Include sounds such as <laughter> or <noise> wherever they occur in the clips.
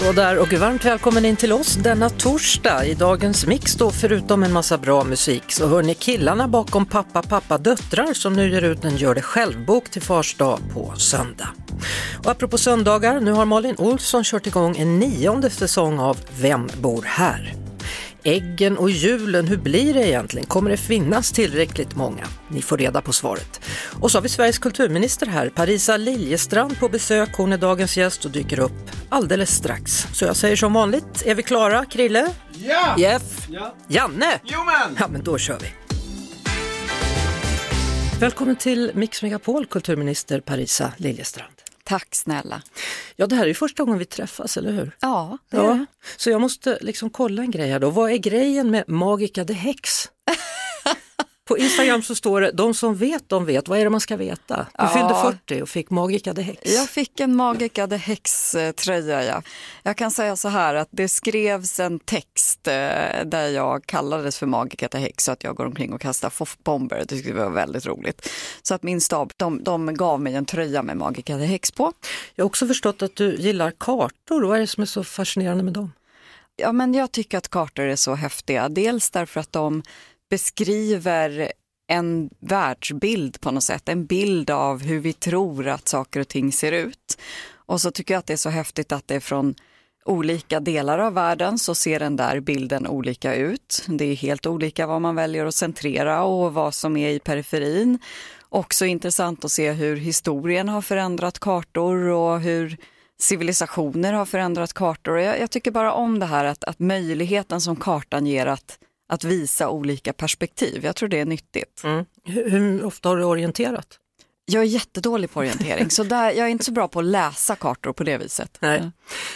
Hallå där och varmt välkommen in till oss denna torsdag. I dagens mix då, förutom en massa bra musik, så hör ni killarna bakom Pappa Pappa Döttrar som nu ger ut en Gör det själv-bok till Fars dag på söndag. Och apropå söndagar, nu har Malin Olsson kört igång en nionde säsong av Vem bor här? Äggen och julen, hur blir det egentligen? Kommer det finnas tillräckligt många? Ni får reda på svaret. Och så har vi Sveriges kulturminister här, Parisa Liljestrand på besök. Hon är dagens gäst och dyker upp alldeles strax. Så jag säger som vanligt, är vi klara? Krille? Ja! Jeff? Ja. Janne? Jo men! Ja, men då kör vi. Välkommen till Mix Megapol, kulturminister Parisa Liljestrand. Tack snälla. Ja, det här är ju första gången vi träffas, eller hur? Ja, det är Ja, det. så jag måste liksom kolla en grej här då. Vad är grejen med Magica the Hex? <laughs> På Instagram så står det, de som vet, de vet. Vad är det man ska veta? Du Ja. fyllde 40 och fick Magica the Hex. Jag fick en Magica the Hex-tröja. Ja. Jag kan säga så här att det skrevs en text eh, där jag kallades för Magica the Hex så att jag går omkring och kastar foffbomber. Det tyckte jag var väldigt roligt. Så att min stab, de, de gav mig en tröja med Magica the Hex på. Jag har också förstått att du gillar kartor. Vad är det som är så fascinerande med dem? Ja, men jag tycker att kartor är så häftiga. Dels därför att de beskriver en världsbild på något sätt, en bild av hur vi tror att saker och ting ser ut. Och så tycker jag att det är så häftigt att det är från olika delar av världen så ser den där bilden olika ut. Det är helt olika vad man väljer att centrera och vad som är i periferin. Också intressant att se hur historien har förändrat kartor och hur civilisationer har förändrat kartor. Jag, jag tycker bara om det här att, att möjligheten som kartan ger att, att visa olika perspektiv. Jag tror det är nyttigt. Mm. Hur, hur ofta har du orienterat? Jag är jättedålig på orientering så där, jag är inte så bra på att läsa kartor på det viset. Nej.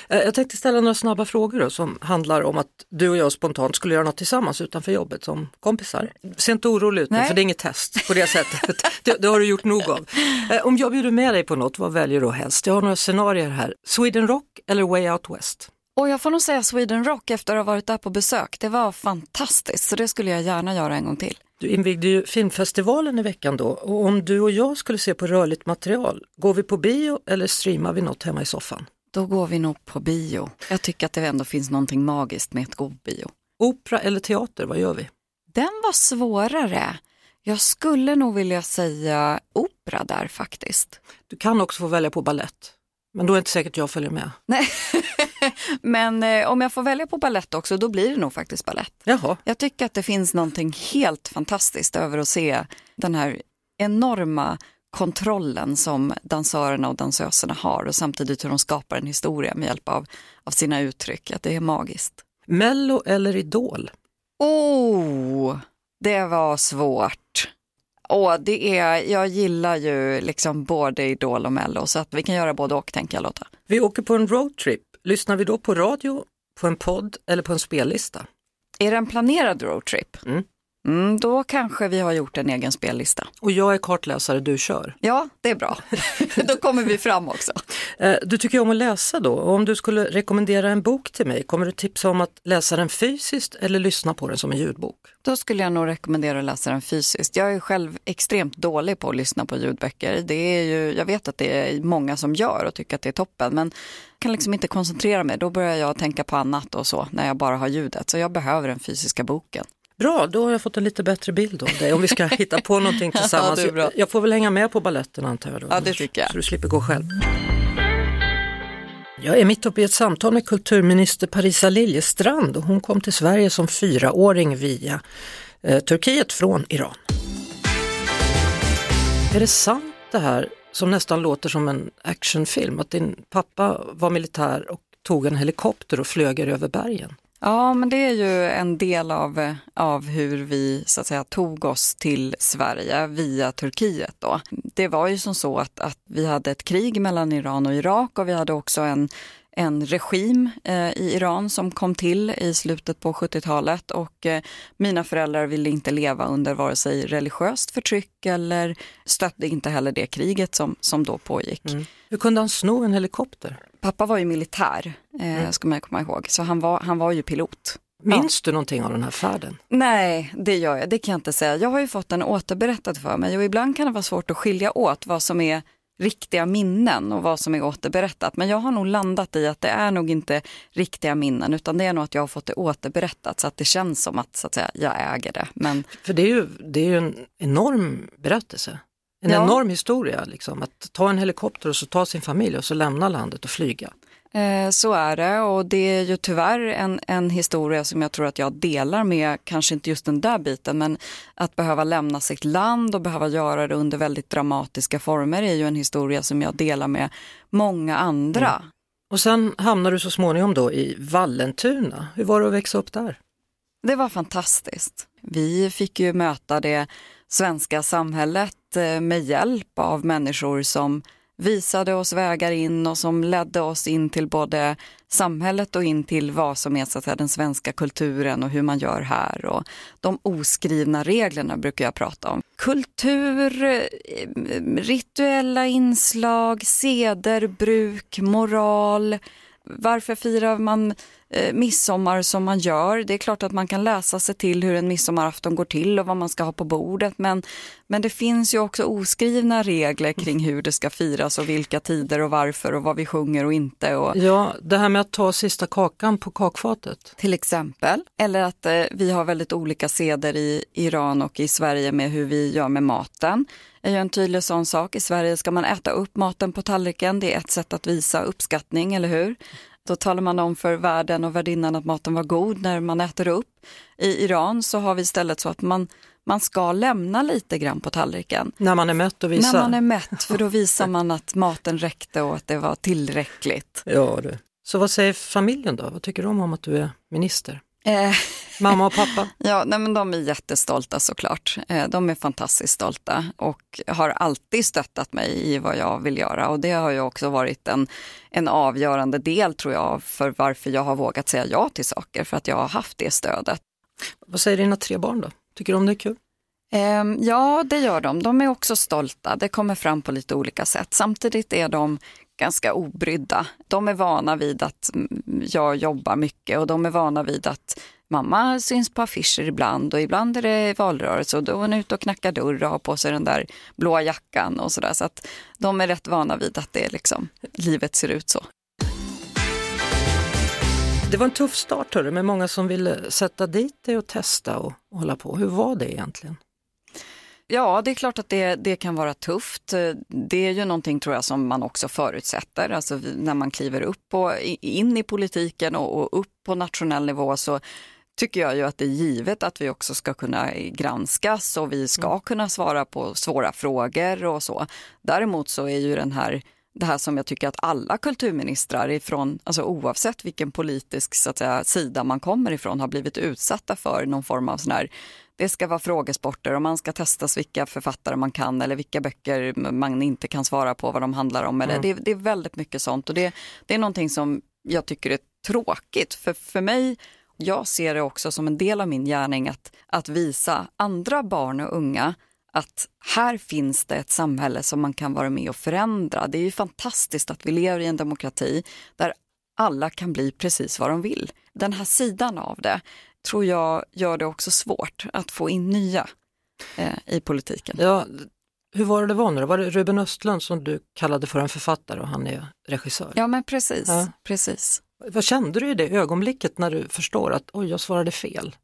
Eh, Jag tänkte ställa några snabba frågor då, som handlar om att du och jag spontant skulle göra något tillsammans utanför jobbet som kompisar. Se inte orolig ut nu, Nej. för det är inget test på det sättet. det, det har du gjort nog av. Eh, Om jag bjuder med dig på något, vad väljer du helst? Jag har några scenarier här. Sweden Rock eller Way Out West? Och jag får nog säga Sweden Rock efter att ha varit där på besök. Det var fantastiskt så det skulle jag gärna göra en gång till. Du invigde ju filmfestivalen i veckan då och om du och jag skulle se på rörligt material, går vi på bio eller streamar vi något hemma i soffan? Då går vi nog på bio. Jag tycker att det ändå finns någonting magiskt med ett god bio. Opera eller teater, vad gör vi? Den var svårare. Jag skulle nog vilja säga opera där faktiskt. Du kan också få välja på ballett, men då är det inte säkert jag följer med. Nej. <laughs> Men eh, om jag får välja på ballett också, då blir det nog faktiskt ballett. Jaha, Jag tycker att det finns någonting helt fantastiskt över att se den här enorma kontrollen som dansörerna och dansöserna har och samtidigt hur de skapar en historia med hjälp av, av sina uttryck. Att det är magiskt. Mello eller Idol? Oh, det var svårt. Åh, det är, jag gillar ju liksom både Idol och Mello så att vi kan göra både och tänker jag Lotta. Vi åker på en roadtrip. Lyssnar vi då på radio, på en podd eller på en spellista? Är det en planerad roadtrip? Mm. Mm, då kanske vi har gjort en egen spellista. Och jag är kartläsare, du kör. Ja, det är bra. <laughs> då kommer vi fram också. Eh, Du tycker om att läsa då och om du skulle rekommendera en bok till mig, kommer du tipsa om att läsa den fysiskt eller lyssna på den som en ljudbok? Då skulle jag nog rekommendera att läsa den fysiskt. Jag är själv extremt dålig på att lyssna på ljudböcker. Det är ju, jag vet att det är många som gör och tycker att det är toppen men kan liksom inte koncentrera mig. Då börjar jag tänka på annat och så när jag bara har ljudet. Så jag behöver den fysiska boken. Bra, då har jag fått en lite bättre bild av dig om vi ska hitta på någonting <laughs> tillsammans. bra. Jag- får väl hänga med på balletten antar jag. Då, Ja, det tycker jag. Så du slipper gå själv. Jag är mitt uppe i ett samtal med kulturminister Parisa Liljestrand och hon kom till Sverige som fyraåring via eh, Turkiet från Iran. Är det sant det här som nästan låter som en actionfilm, att din pappa var militär och tog en helikopter och flög er över bergen? Ja, men det är ju en del av, av hur vi så att säga, tog oss till Sverige via Turkiet. Då. Det var ju som så att, att vi hade ett krig mellan Iran och Irak och vi hade också en en regim eh, i Iran som kom till i slutet på 70-talet och eh, mina föräldrar ville inte leva under vare sig religiöst förtryck eller stödde inte heller det kriget som, som då pågick. Mm. Hur kunde han sno en helikopter? Pappa var ju militär, eh, mm. ska man komma ihåg, så han var, han var ju pilot. Minns ja. du någonting av den här färden? Nej, det gör jag. Det kan jag inte säga. Jag har ju fått den återberättad för mig och ibland kan det vara svårt att skilja åt vad som är riktiga minnen och vad som är återberättat. Men jag har nog landat i att det är nog inte riktiga minnen utan det är nog att jag har fått det återberättat så att det känns som att, så att säga, jag äger det. Men... För det är ju, det är ju en enorm berättelse. En ja. enorm historia, liksom. att ta en helikopter och så ta sin familj och så lämna landet och flyga. Eh, så är det och det är ju tyvärr en, en historia som jag tror att jag delar med, kanske inte just den där biten, men att behöva lämna sitt land och behöva göra det under väldigt dramatiska former är ju en historia som jag delar med många andra. Mm. Och sen hamnar du så småningom då i Vallentuna. Hur var det att växa upp där? Det var fantastiskt. Vi fick ju möta det svenska samhället eh, med hjälp av människor som visade oss vägar in och som ledde oss in till både samhället och in till vad som är så att säga, den svenska kulturen och hur man gör här. Och de oskrivna reglerna brukar jag prata om. Kultur, eh, rituella inslag, seder, bruk, moral. Varför firar man eh, midsommar som man gör. Det är klart att man kan läsa sig till hur en midsommarafton går till och vad man ska ha på bordet. Men, men det finns ju också oskrivna regler kring hur det ska firas och vilka tider och varför och vad vi sjunger och inte. Och... Ja, det här med att ta sista kakan på kakfatet. Till exempel. Eller att eh, vi har väldigt olika seder i Iran och i Sverige med hur vi gör med maten är ju en tydlig sån sak. I Sverige ska man äta upp maten på tallriken. Det är ett sätt att visa uppskattning, eller hur? Då talar man om för värden och värdinnan att maten var god när man äter upp. I Iran så har vi istället så att man, man ska lämna lite grann på tallriken. När man är mätt och visar? När man är mätt, <laughs> för då visar man att maten räckte och att det var tillräckligt. Ja, du. Så vad säger familjen då? Vad tycker de om att du är minister? Eh. Mamma och pappa? <laughs> ja, nej, men de är jättestolta såklart. Eh, de är fantastiskt stolta och har alltid stöttat mig i vad jag vill göra och det har ju också varit en, en avgörande del tror jag för varför jag har vågat säga ja till saker, för att jag har haft det stödet. Vad säger dina tre barn då? Tycker de det är kul? Ehm, ja, det gör de. De är också stolta. Det kommer fram på lite olika sätt. Samtidigt är de ganska obrydda. De är vana vid att mm, jag jobbar mycket och de är vana vid att mamma syns på affischer ibland och ibland är det valrörelse och då är hon ute och knackar dörr och har på sig den där blåa jackan och sådär. Så att de är rätt vana vid att det liksom, livet ser ut så. Det var en tuff start hörru, med många som ville sätta dit dig och testa och, och hålla på. Hur var det egentligen? Ja, det är klart att det, det kan vara tufft. Det är ju någonting tror jag som man också förutsätter. Alltså när man kliver upp och in i politiken och, och upp på nationell nivå så tycker jag ju att det är givet att vi också ska kunna granskas och vi ska mm. kunna svara på svåra frågor och så. Däremot så är ju den här det här som jag tycker att alla kulturministrar ifrån, alltså oavsett vilken politisk så att säga, sida man kommer ifrån, har blivit utsatta för någon form av sån här det ska vara frågesporter och man ska testas vilka författare man kan eller vilka böcker man inte kan svara på vad de handlar om. Eller mm. det, det, är väldigt mycket sånt och det, det är någonting som jag tycker är tråkigt. För, för mig, jag ser det också som en del av min gärning att, att visa andra barn och unga att här finns det ett samhälle som man kan vara med och förändra. Det är ju fantastiskt att vi lever i en demokrati där alla kan bli precis vad de vill. Den här sidan av det tror jag gör det också svårt att få in nya eh, i politiken. Ja, hur var det det var nu Var det Ruben Östlund som du kallade för en författare och han är regissör? Ja men precis, ja. precis. Vad kände du i det ögonblicket när du förstår att oj, jag svarade fel?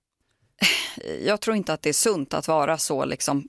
Jag tror inte att det är sunt att vara så liksom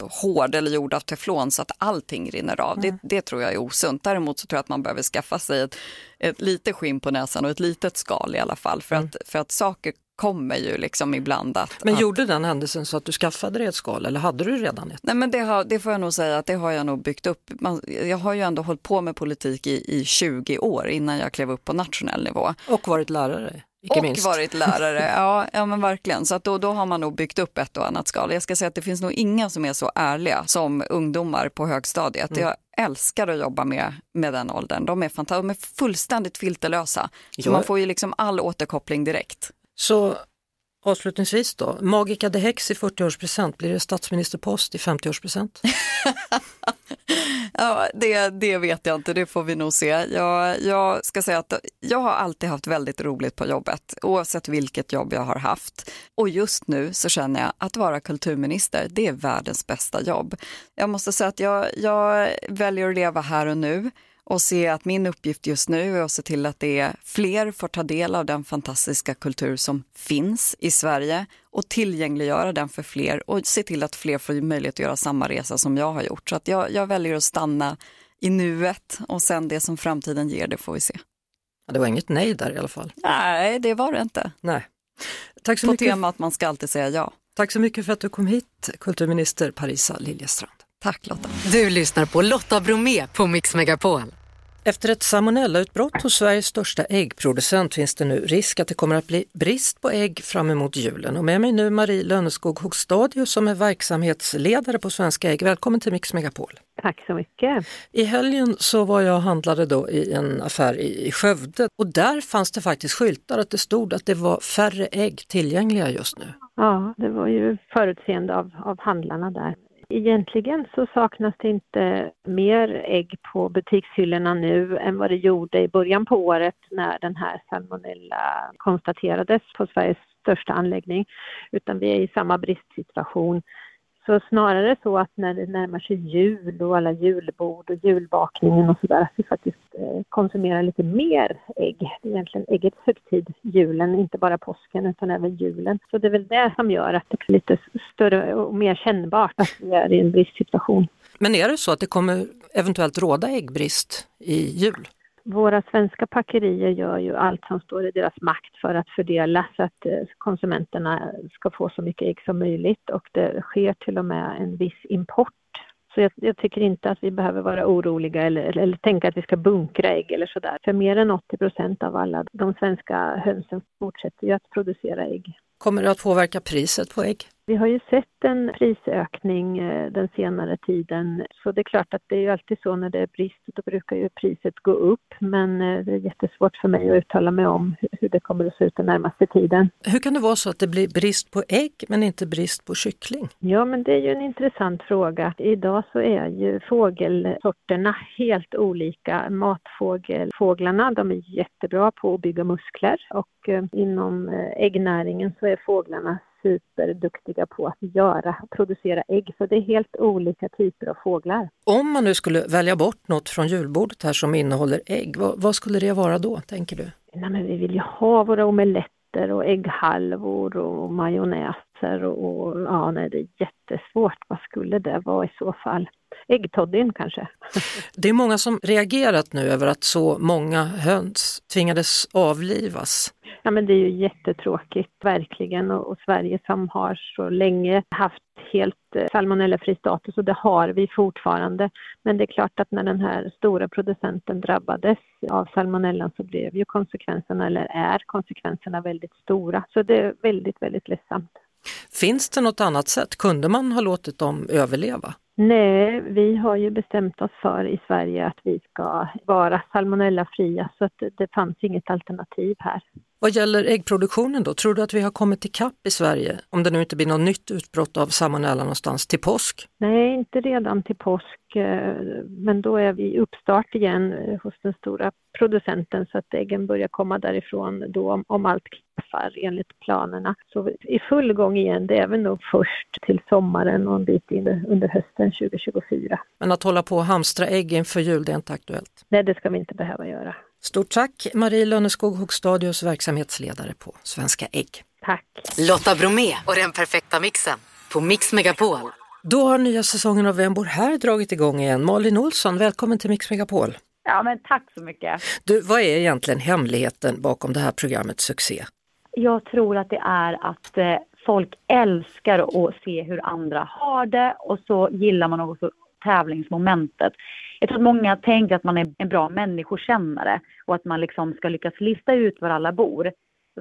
hård eller gjord av teflon så att allting rinner av. Mm. Det, det, tror jag är osunt. Däremot så tror jag att man behöver skaffa sig ett, ett litet skinn på näsan och ett litet skal i alla fall. För, mm. att, för att saker kommer ju liksom ibland att... Men att... gjorde den händelsen så att du skaffade dig ett skal eller hade du redan ett? Nej men det, har, det får jag nog säga att det har jag nog byggt upp. Man, jag har ju ändå hållit på med politik i, i 20 år innan jag klev upp på nationell nivå. Och varit lärare? Och minst. varit lärare. <laughs> Ja, ja men verkligen. Så att då, då har man nog byggt upp ett och annat skal. Jag ska säga att det finns nog inga som är så ärliga som ungdomar på högstadiet. Mm. Jag älskar att jobba med, med den åldern. De är, fanta- de är fullständigt filterlösa. Så man får ju liksom all återkoppling direkt. Så avslutningsvis då, Magica de Hex i 40-årspresent, blir det statsministerpost i 50-årspresent? <laughs> Ja, det, det vet jag inte, det får vi nog se. Jag, jag ska säga att jag har alltid haft väldigt roligt på jobbet, oavsett vilket jobb jag har haft. Och just nu så känner jag att vara kulturminister, det är världens bästa jobb. Jag måste säga att jag, jag väljer att leva här och nu och se att min uppgift just nu är att se till att det är fler får ta del av den fantastiska kultur som finns i Sverige och tillgängliggöra den för fler och se till att fler får möjlighet att göra samma resa som jag har gjort. Så att jag, jag väljer att stanna i nuet och sen det som framtiden ger, det får vi se. Ja, det var inget nej där i alla fall. Nej, det var det inte. Nej. Tack så, På mycket, temat man ska alltid säga ja. tack så mycket för att du kom hit, kulturminister Parisa Liljestrand. Tack Lotta. Du lyssnar på Lotta Bromé på Mix Megapol. Efter ett salmonellautbrott hos Sveriges största äggproducent finns det nu risk att det kommer att bli brist på ägg fram emot julen. Och med mig nu Marie Lönneskog Hogstadius som är verksamhetsledare på Svenska Ägg. Välkommen till Mix Megapol. Tack så mycket. I helgen så var jag och handlade då i en affär i Skövde och där fanns det faktiskt skyltar att det stod att det var färre ägg tillgängliga just nu. Ja, det var ju förutseende av, av handlarna där. Egentligen så saknas det inte mer ägg på butikshyllorna nu än vad det gjorde i början på året när den här salmonella konstaterades på Sveriges största anläggning, utan vi är i samma bristsituation. Så snarare så att när det närmar sig jul och alla julbord och julbakningen och sådär, att vi faktiskt eh, konsumerar lite mer ägg. Det är egentligen äggets högtid, julen, inte bara påsken utan även julen. Så det är väl det som gör att det blir lite större och mer kännbart att vi är i en bristsituation. Men är det så att det kommer eventuellt råda äggbrist i jul? Våra svenska packerier gör ju allt som står i deras makt för att fördela så att eh, konsumenterna ska få så mycket ägg som möjligt och det sker till och med en viss import. Så jag, jag tycker inte att vi behöver vara oroliga eller, eller, eller tänka att vi ska bunkra ägg eller sådär. För mer än 80 procent av alla de svenska hönsen fortsätter ju att producera ägg. Kommer det att påverka priset på ägg? Vi har ju sett en prisökning eh, den senare tiden, så det är klart att det är ju alltid så när det är brist, då brukar ju priset gå upp, men eh, det är jättesvårt för mig att uttala mig om hu- hur det kommer att se ut den närmaste tiden. Hur kan det vara så att det blir brist på ägg men inte brist på kyckling? Ja, men det är ju en intressant fråga. Idag så är ju fågelsorterna helt olika. Matfågelfåglarna, de är jättebra på att bygga muskler och eh, inom äggnäringen så är fåglarna superduktiga på att göra producera ägg. Så det är helt olika typer av fåglar. Om man nu skulle välja bort något från julbordet här som innehåller ägg, vad, vad skulle det vara då, tänker du? Nej, men vi vill ju ha våra omeletter och ägghalvor och majonnäser och, och ja, nej, det är jättesvårt. Vad skulle det vara i så fall? Äggtoddyn kanske? <laughs> Det är många som reagerat nu över att så många höns tvingades avlivas. Ja, men det är ju jättetråkigt, verkligen. Och, och Sverige som har så länge haft helt eh, salmonellafri status och det har vi fortfarande. Men det är klart att när den här stora producenten drabbades av salmonellan så blev ju konsekvenserna, eller är konsekvenserna väldigt stora. Så det är väldigt, väldigt ledsamt. Finns det något annat sätt? Kunde man ha låtit dem överleva? Nej, vi har ju bestämt oss för i Sverige att vi ska vara salmonellafria så att det, det fanns inget alternativ här. Vad gäller äggproduktionen då, tror du att vi har kommit till kapp i Sverige, om det nu inte blir något nytt utbrott av salmonella någonstans, till påsk? Nej, inte redan till påsk, eh, men då är vi uppstart igen eh, hos den stora producenten så att äggen börjar komma därifrån då om, om allt klaffar enligt planerna. Så vi är i full gång igen, det är väl nog först till sommaren och en bit in under hösten 2024. Men att hålla på och hamstra ägg inför jul, det är inte aktuellt. Nej, det ska vi inte behöva göra. Stort tack Marie Lönneskog Hogstadius, verksamhetsledare på Svenska Ägg. Tack! Lotta Bromé och den perfekta mixen på Mix Megapol. Då har nya säsongen av Vem bor här dragit igång igen. Malin Olsson, välkommen till Mix Megapol. Ja, men tack så mycket. Du, vad är egentligen hemligheten bakom det här programmets succé? Jag tror att det är att eh, folk älskar att se hur andra har det och så gillar man också tävlingsmomentet. Jag tror att många tänker att man är en bra människokännare och att man liksom ska lyckas lista ut var alla bor.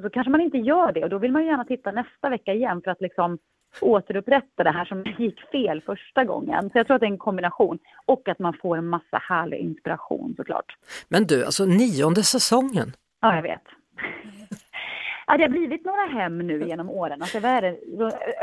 så kanske man inte gör det och då vill man ju gärna titta nästa vecka igen för att liksom återupprätta det här som gick fel första gången. Så jag tror att det är en kombination och att man får en massa härlig inspiration såklart. Men du, alltså nionde säsongen. Ja, jag vet. Ja, det har blivit några hem nu genom åren. Alltså, vad är det?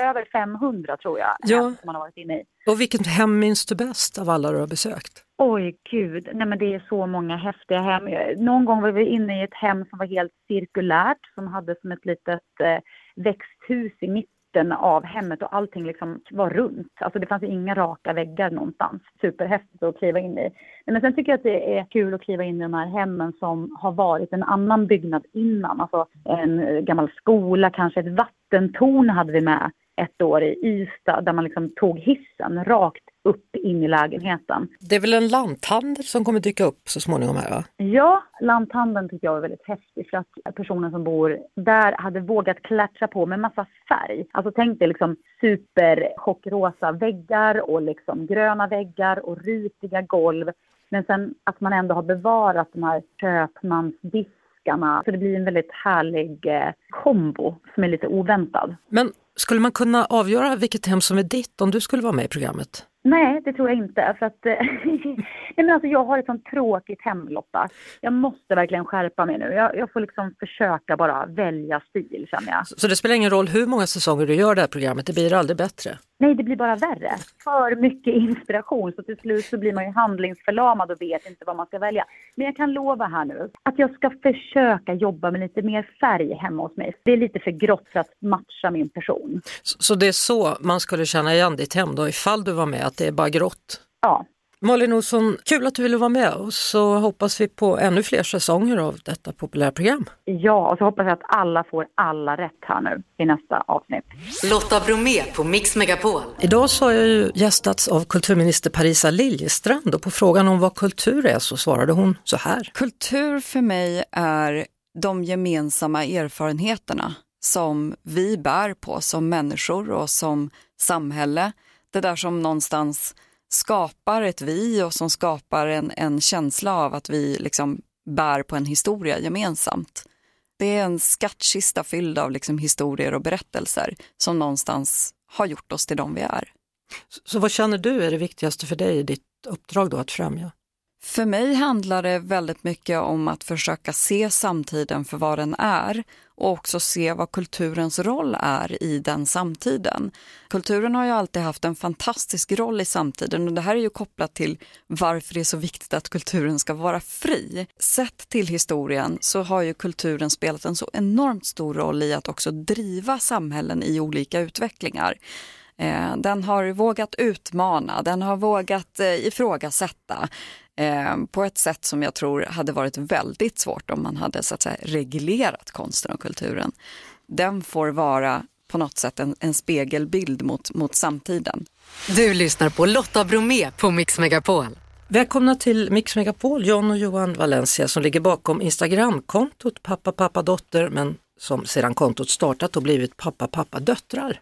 Över 500 tror jag Ja. hem som man har varit inne i. Och vilket hem minns du bäst av alla du har besökt? Oj, gud. Nej, men det är så många häftiga hem. Någon gång var vi inne i ett hem som var helt cirkulärt, som hade som ett litet eh, växthus i mitten av hemmet och allting liksom var runt. Alltså det fanns inga raka väggar någonstans. Superhäftigt att kliva in i. Men sen tycker jag att det är kul att kliva in i de här hemmen som har varit en annan byggnad innan. Alltså en gammal skola, kanske ett vattentorn hade vi med ett år i Ystad där man liksom tog hissen rakt upp in i lägenheten. Det är väl en lanthandel som kommer dyka upp så småningom här va? Ja, lanthandeln tycker jag är väldigt häftig för att personen som bor där hade vågat klättra på med massa färg. Alltså tänk dig liksom superchockrosa väggar och liksom gröna väggar och ritiga golv. Men sen att man ändå har bevarat de här köpmansdiskarna. Så det blir en väldigt härlig eh, kombo som är lite oväntad. Men skulle man kunna avgöra vilket hem som är ditt om du skulle vara med i programmet? Nej, det tror jag inte. För att, eh, <laughs> nej, men alltså, jag har ett sånt tråkigt hem, Lotta. Jag måste verkligen skärpa mig nu. Jag, jag får liksom försöka bara välja stil, känner jag. Så det spelar ingen roll hur många säsonger du gör det här programmet, det blir aldrig bättre. Nej, det blir bara värre. För mycket inspiration, så till slut så blir man ju handlingsförlamad och vet inte vad man ska välja. Men jag kan lova här nu att jag ska försöka jobba med lite mer färg hemma hos mig. Det är lite för grått för att matcha min person. Så, så det är så man skulle känna igen ditt hem då, ifall du var med, att det är bara grått? Ja, Malin Olsson, kul att du ville vara med och så hoppas vi på ännu fler säsonger av detta populära program. ja och så hoppas jag att alla får alla rätt här nu i nästa avsnitt. Lotta Bromé på Mix Megapol. Idag så har jag ju gästats av kulturminister Parisa Liljestrand och på frågan om vad kultur är så svarade hon så här. Kultur för mig är de gemensamma erfarenheterna som vi bär på som människor och som samhälle. Det där som någonstans skapar ett vi och som skapar en, en känsla av att vi liksom bär på en historia gemensamt. Det är en skattkista fylld av liksom historier och berättelser som någonstans har gjort oss till de vi är. Så, så vad känner du är det viktigaste för dig i ditt uppdrag då att främja? För mig handlar det väldigt mycket om att försöka se samtiden för vad den är och också se vad kulturens roll är i den samtiden. Kulturen har ju alltid haft en fantastisk roll i samtiden och det här är ju kopplat till varför det är så viktigt att kulturen ska vara fri. Sett till historien så har ju kulturen spelat en så enormt stor roll i att också driva samhällen i olika utvecklingar. Eh, den har vågat utmana, den har vågat eh, ifrågasätta eh, på ett sätt som jag tror hade varit väldigt svårt om man hade så att säga, reglerat konsten och kulturen. Den får vara på något sätt en, en spegelbild mot, mot samtiden. Du lyssnar på Lotta Bromé på Mix Megapol. Välkomna till Mix Megapol, John och Johan Valencia som ligger bakom Instagramkontot pappa pappa dotter men som sedan kontot startat och blivit pappa pappa döttrar.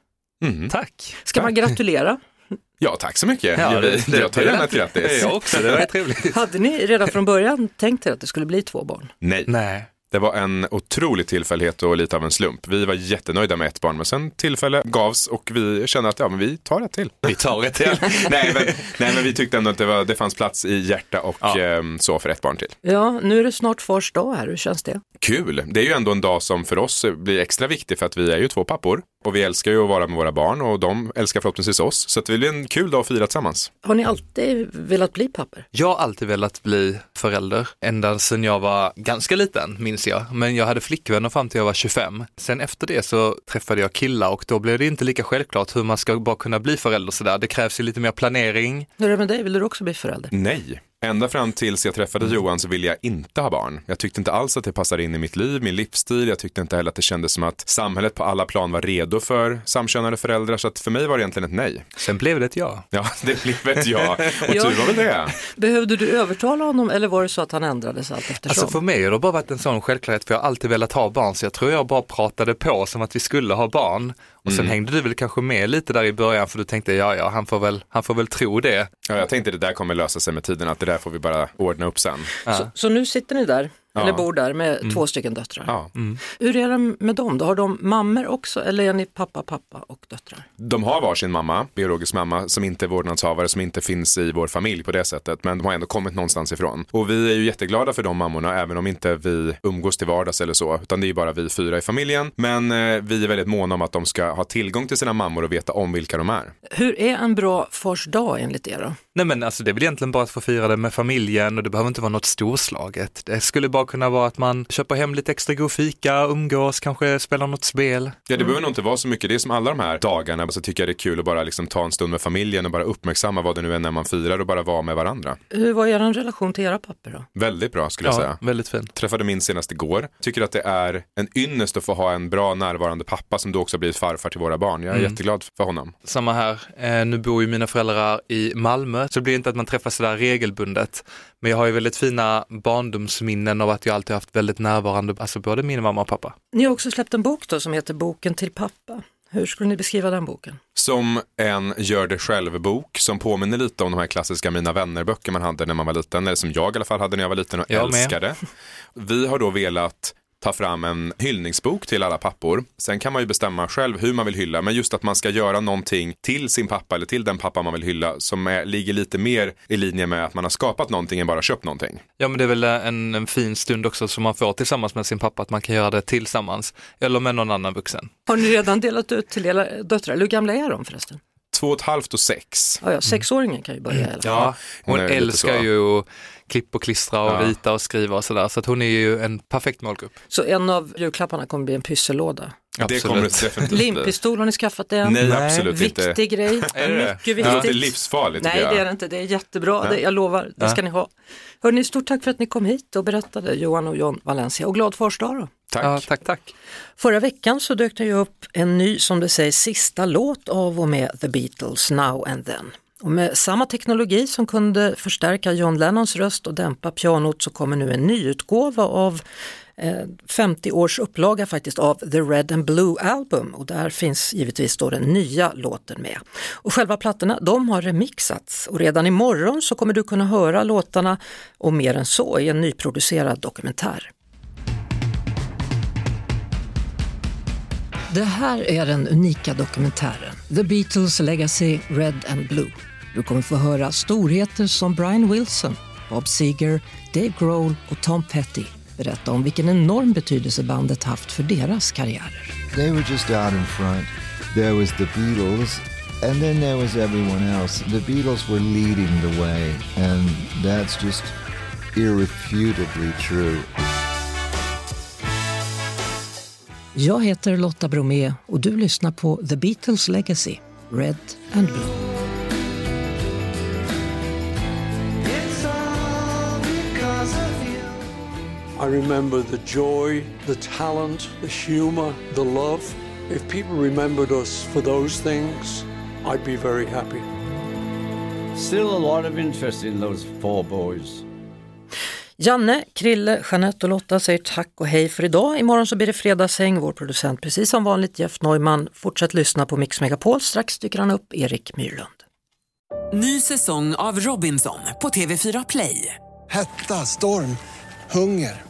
Tack. Ska man gratulera? <laughs> Ja, tack så mycket. Ja, jag, det- det- jag tar gärna det- ett grattis. Jag också, det var <laughs> trevligt. Hade ni redan från början tänkt er att det skulle bli två barn? Nej. Nej. Det var en otrolig tillfällighet och lite av en slump. Vi var jättenöjda med ett barn, men sen tillfälle gavs och vi kände att ja, men vi tar ett till. Vi tar ett till. <laughs> nej, men, nej, men vi tyckte ändå att det, var, det fanns plats i hjärta och Ja. ehm, så för ett barn till. Ja, nu är det snart fars dag här, hur känns det? Kul! Det är ju ändå en dag som för oss blir extra viktig för att vi är ju två pappor och vi älskar ju att vara med våra barn och de älskar förhoppningsvis oss. Så det blir en kul dag att fira tillsammans. Har ni alltid velat bli pappor? Jag har alltid velat bli förälder, ända sedan jag var ganska liten minns jag. Men jag hade flickvänner fram till jag var 25. Sen efter det så träffade jag killar och då blev det inte lika självklart hur man ska bara kunna bli förälder sådär. Det krävs ju lite mer planering. Hur är det med dig, vill du också bli förälder? Nej. Ända fram tills jag träffade Johan så ville jag inte ha barn. Jag tyckte inte alls att det passade in i mitt liv, min livsstil. Jag tyckte inte heller att det kändes som att samhället på alla plan var redo för samkönade föräldrar. Så att för mig var det egentligen ett nej. Sen blev det ett ja. Ja, <laughs> det blev ett ja. Och <laughs> Ja. tur var väl det. Behövde du övertala honom eller var det så att han ändrades allt eftersom? Alltså för mig har det bara varit en sån självklarhet för jag har alltid velat ha barn så jag tror jag bara pratade på som att vi skulle ha barn. Och sen hängde du väl kanske med lite där i början för du tänkte ja ja han får väl, han får väl tro det. Ja, jag tänkte det där kommer lösa sig med tiden, att det där får vi bara ordna upp sen. så, så nu sitter ni där Ja. eller bor där med Mm. två stycken döttrar. Ja. Hur är det med dem då? Har de mammor också eller är ni pappa, pappa och döttrar? De har varsin mamma, biologisk mamma, som inte är vårdnadshavare, som inte finns i vår familj på det sättet. Men de har ändå kommit någonstans ifrån. Och vi är ju jätteglada för de mammorna, även om inte vi umgås till vardags eller så. Utan det är ju bara vi fyra i familjen. Men eh, vi är väldigt måna om att de ska ha tillgång till sina mammor och veta om vilka de är. Hur är en bra fars dag enligt er då? Nej men alltså det är väl egentligen bara att få fira det med familjen och det behöver inte vara något storslaget. Det skulle bara kunna vara att man köper hem lite extra god fika, umgås, kanske spelar något spel. Ja, det behöver nog inte vara så mycket. Det är som alla de här dagarna, så tycker jag det är kul att bara liksom ta en stund med familjen och bara uppmärksamma vad det nu är när man firar och bara vara med varandra. Hur var er relation till era pappor då? Väldigt bra skulle jag Ja, säga. väldigt fint. Träffade min senast igår. Tycker att det är en ynnest att få ha en bra närvarande pappa som då också blivit farfar till våra barn. Jag är Mm. jätteglad för honom. Samma här, eh, nu bor ju mina föräldrar i Malmö så det blir inte att man träffas sådär regelbundet. Men jag har ju väldigt fina barndomsminnen av att jag alltid haft väldigt närvarande, alltså både min mamma och pappa. Ni har också släppt en bok då som heter Boken till pappa. Hur skulle ni beskriva den boken? Som en gör det själv-bok som påminner lite om de här klassiska Mina vänner-böcker man hade när man var liten, eller som jag i alla fall hade när jag var liten och Jag med. älskade. Vi har då velat ta fram en hyllningsbok till alla pappor. Sen kan man ju bestämma själv hur man vill hylla, men just att man ska göra någonting till sin pappa eller till den pappa man vill hylla som är, ligger lite mer i linje med att man har skapat någonting än bara köpt någonting. Ja men det är väl en, en fin stund också som man får tillsammans med sin pappa, att man kan göra det tillsammans eller med någon annan vuxen. Har ni redan delat ut till era döttrar? Hur gamla är de förresten? Två och ett halvt och sex. Ja, ja, sexåringen kan ju börja i alla fall. Ja, hon, Hon lite älskar ju att klippa och klistra och Ja. rita och skriva och sådär, så att hon är ju en perfekt målgrupp. Så en av julklapparna kommer bli en pyssellåda. Det kommer det definitivt. Limpistol, har ni skaffat den? Nej, absolut inte. Viktig grej. <laughs> Är det? Mycket Det viktigt. låter livsfarligt Nej, det är det inte. Det är jättebra. Ja. Det, jag lovar, det Ja. ska ni ha. Hörrni, stort tack för att ni kom hit och berättade, Johan och John Valencia. Och glad fars dag då. Tack. Ja, tack, tack. Förra veckan så dök det ju upp en ny, som det sägs, sista låt av och med The Beatles, Now and Then. Och med samma teknologi som kunde förstärka John Lennons röst och dämpa pianot så kommer nu en nyutgåva av eh, 50 års upplaga faktiskt av The Red and Blue Album och där finns givetvis då den nya låten med. Och själva plattorna de har remixats och redan imorgon så kommer du kunna höra låtarna och mer än så i en nyproducerad dokumentär. Det här är den unika dokumentären The Beatles Legacy Red and Blue. Du kommer få höra storheter som Brian Wilson, Bob Seger, Dave Grohl och Tom Petty berätta om vilken enorm betydelse bandet haft för deras karriärer. They were just out in front. There was the Beatles, and then there was everyone else. The Beatles were leading the way, and that's just irrefutably true. Jag heter Lotta Bromé och du lyssnar på The Beatles Legacy Red and Blue. I remember the joy, the talent, the humor, the love. If people remembered us for those things, I'd be very happy. Still a lot of interest in those four boys. Janne, Krille, Jeanette och Lotta säger tack och hej för idag. Imorgon så blir det fredagshäng. Vår producent precis som vanligt Jeff Neumann. Fortsätt lyssna på Mix Megapol. Strax dyker han upp, Erik Myrlund. Ny säsong av Robinson på TV4 Play. Hetta, storm, hunger.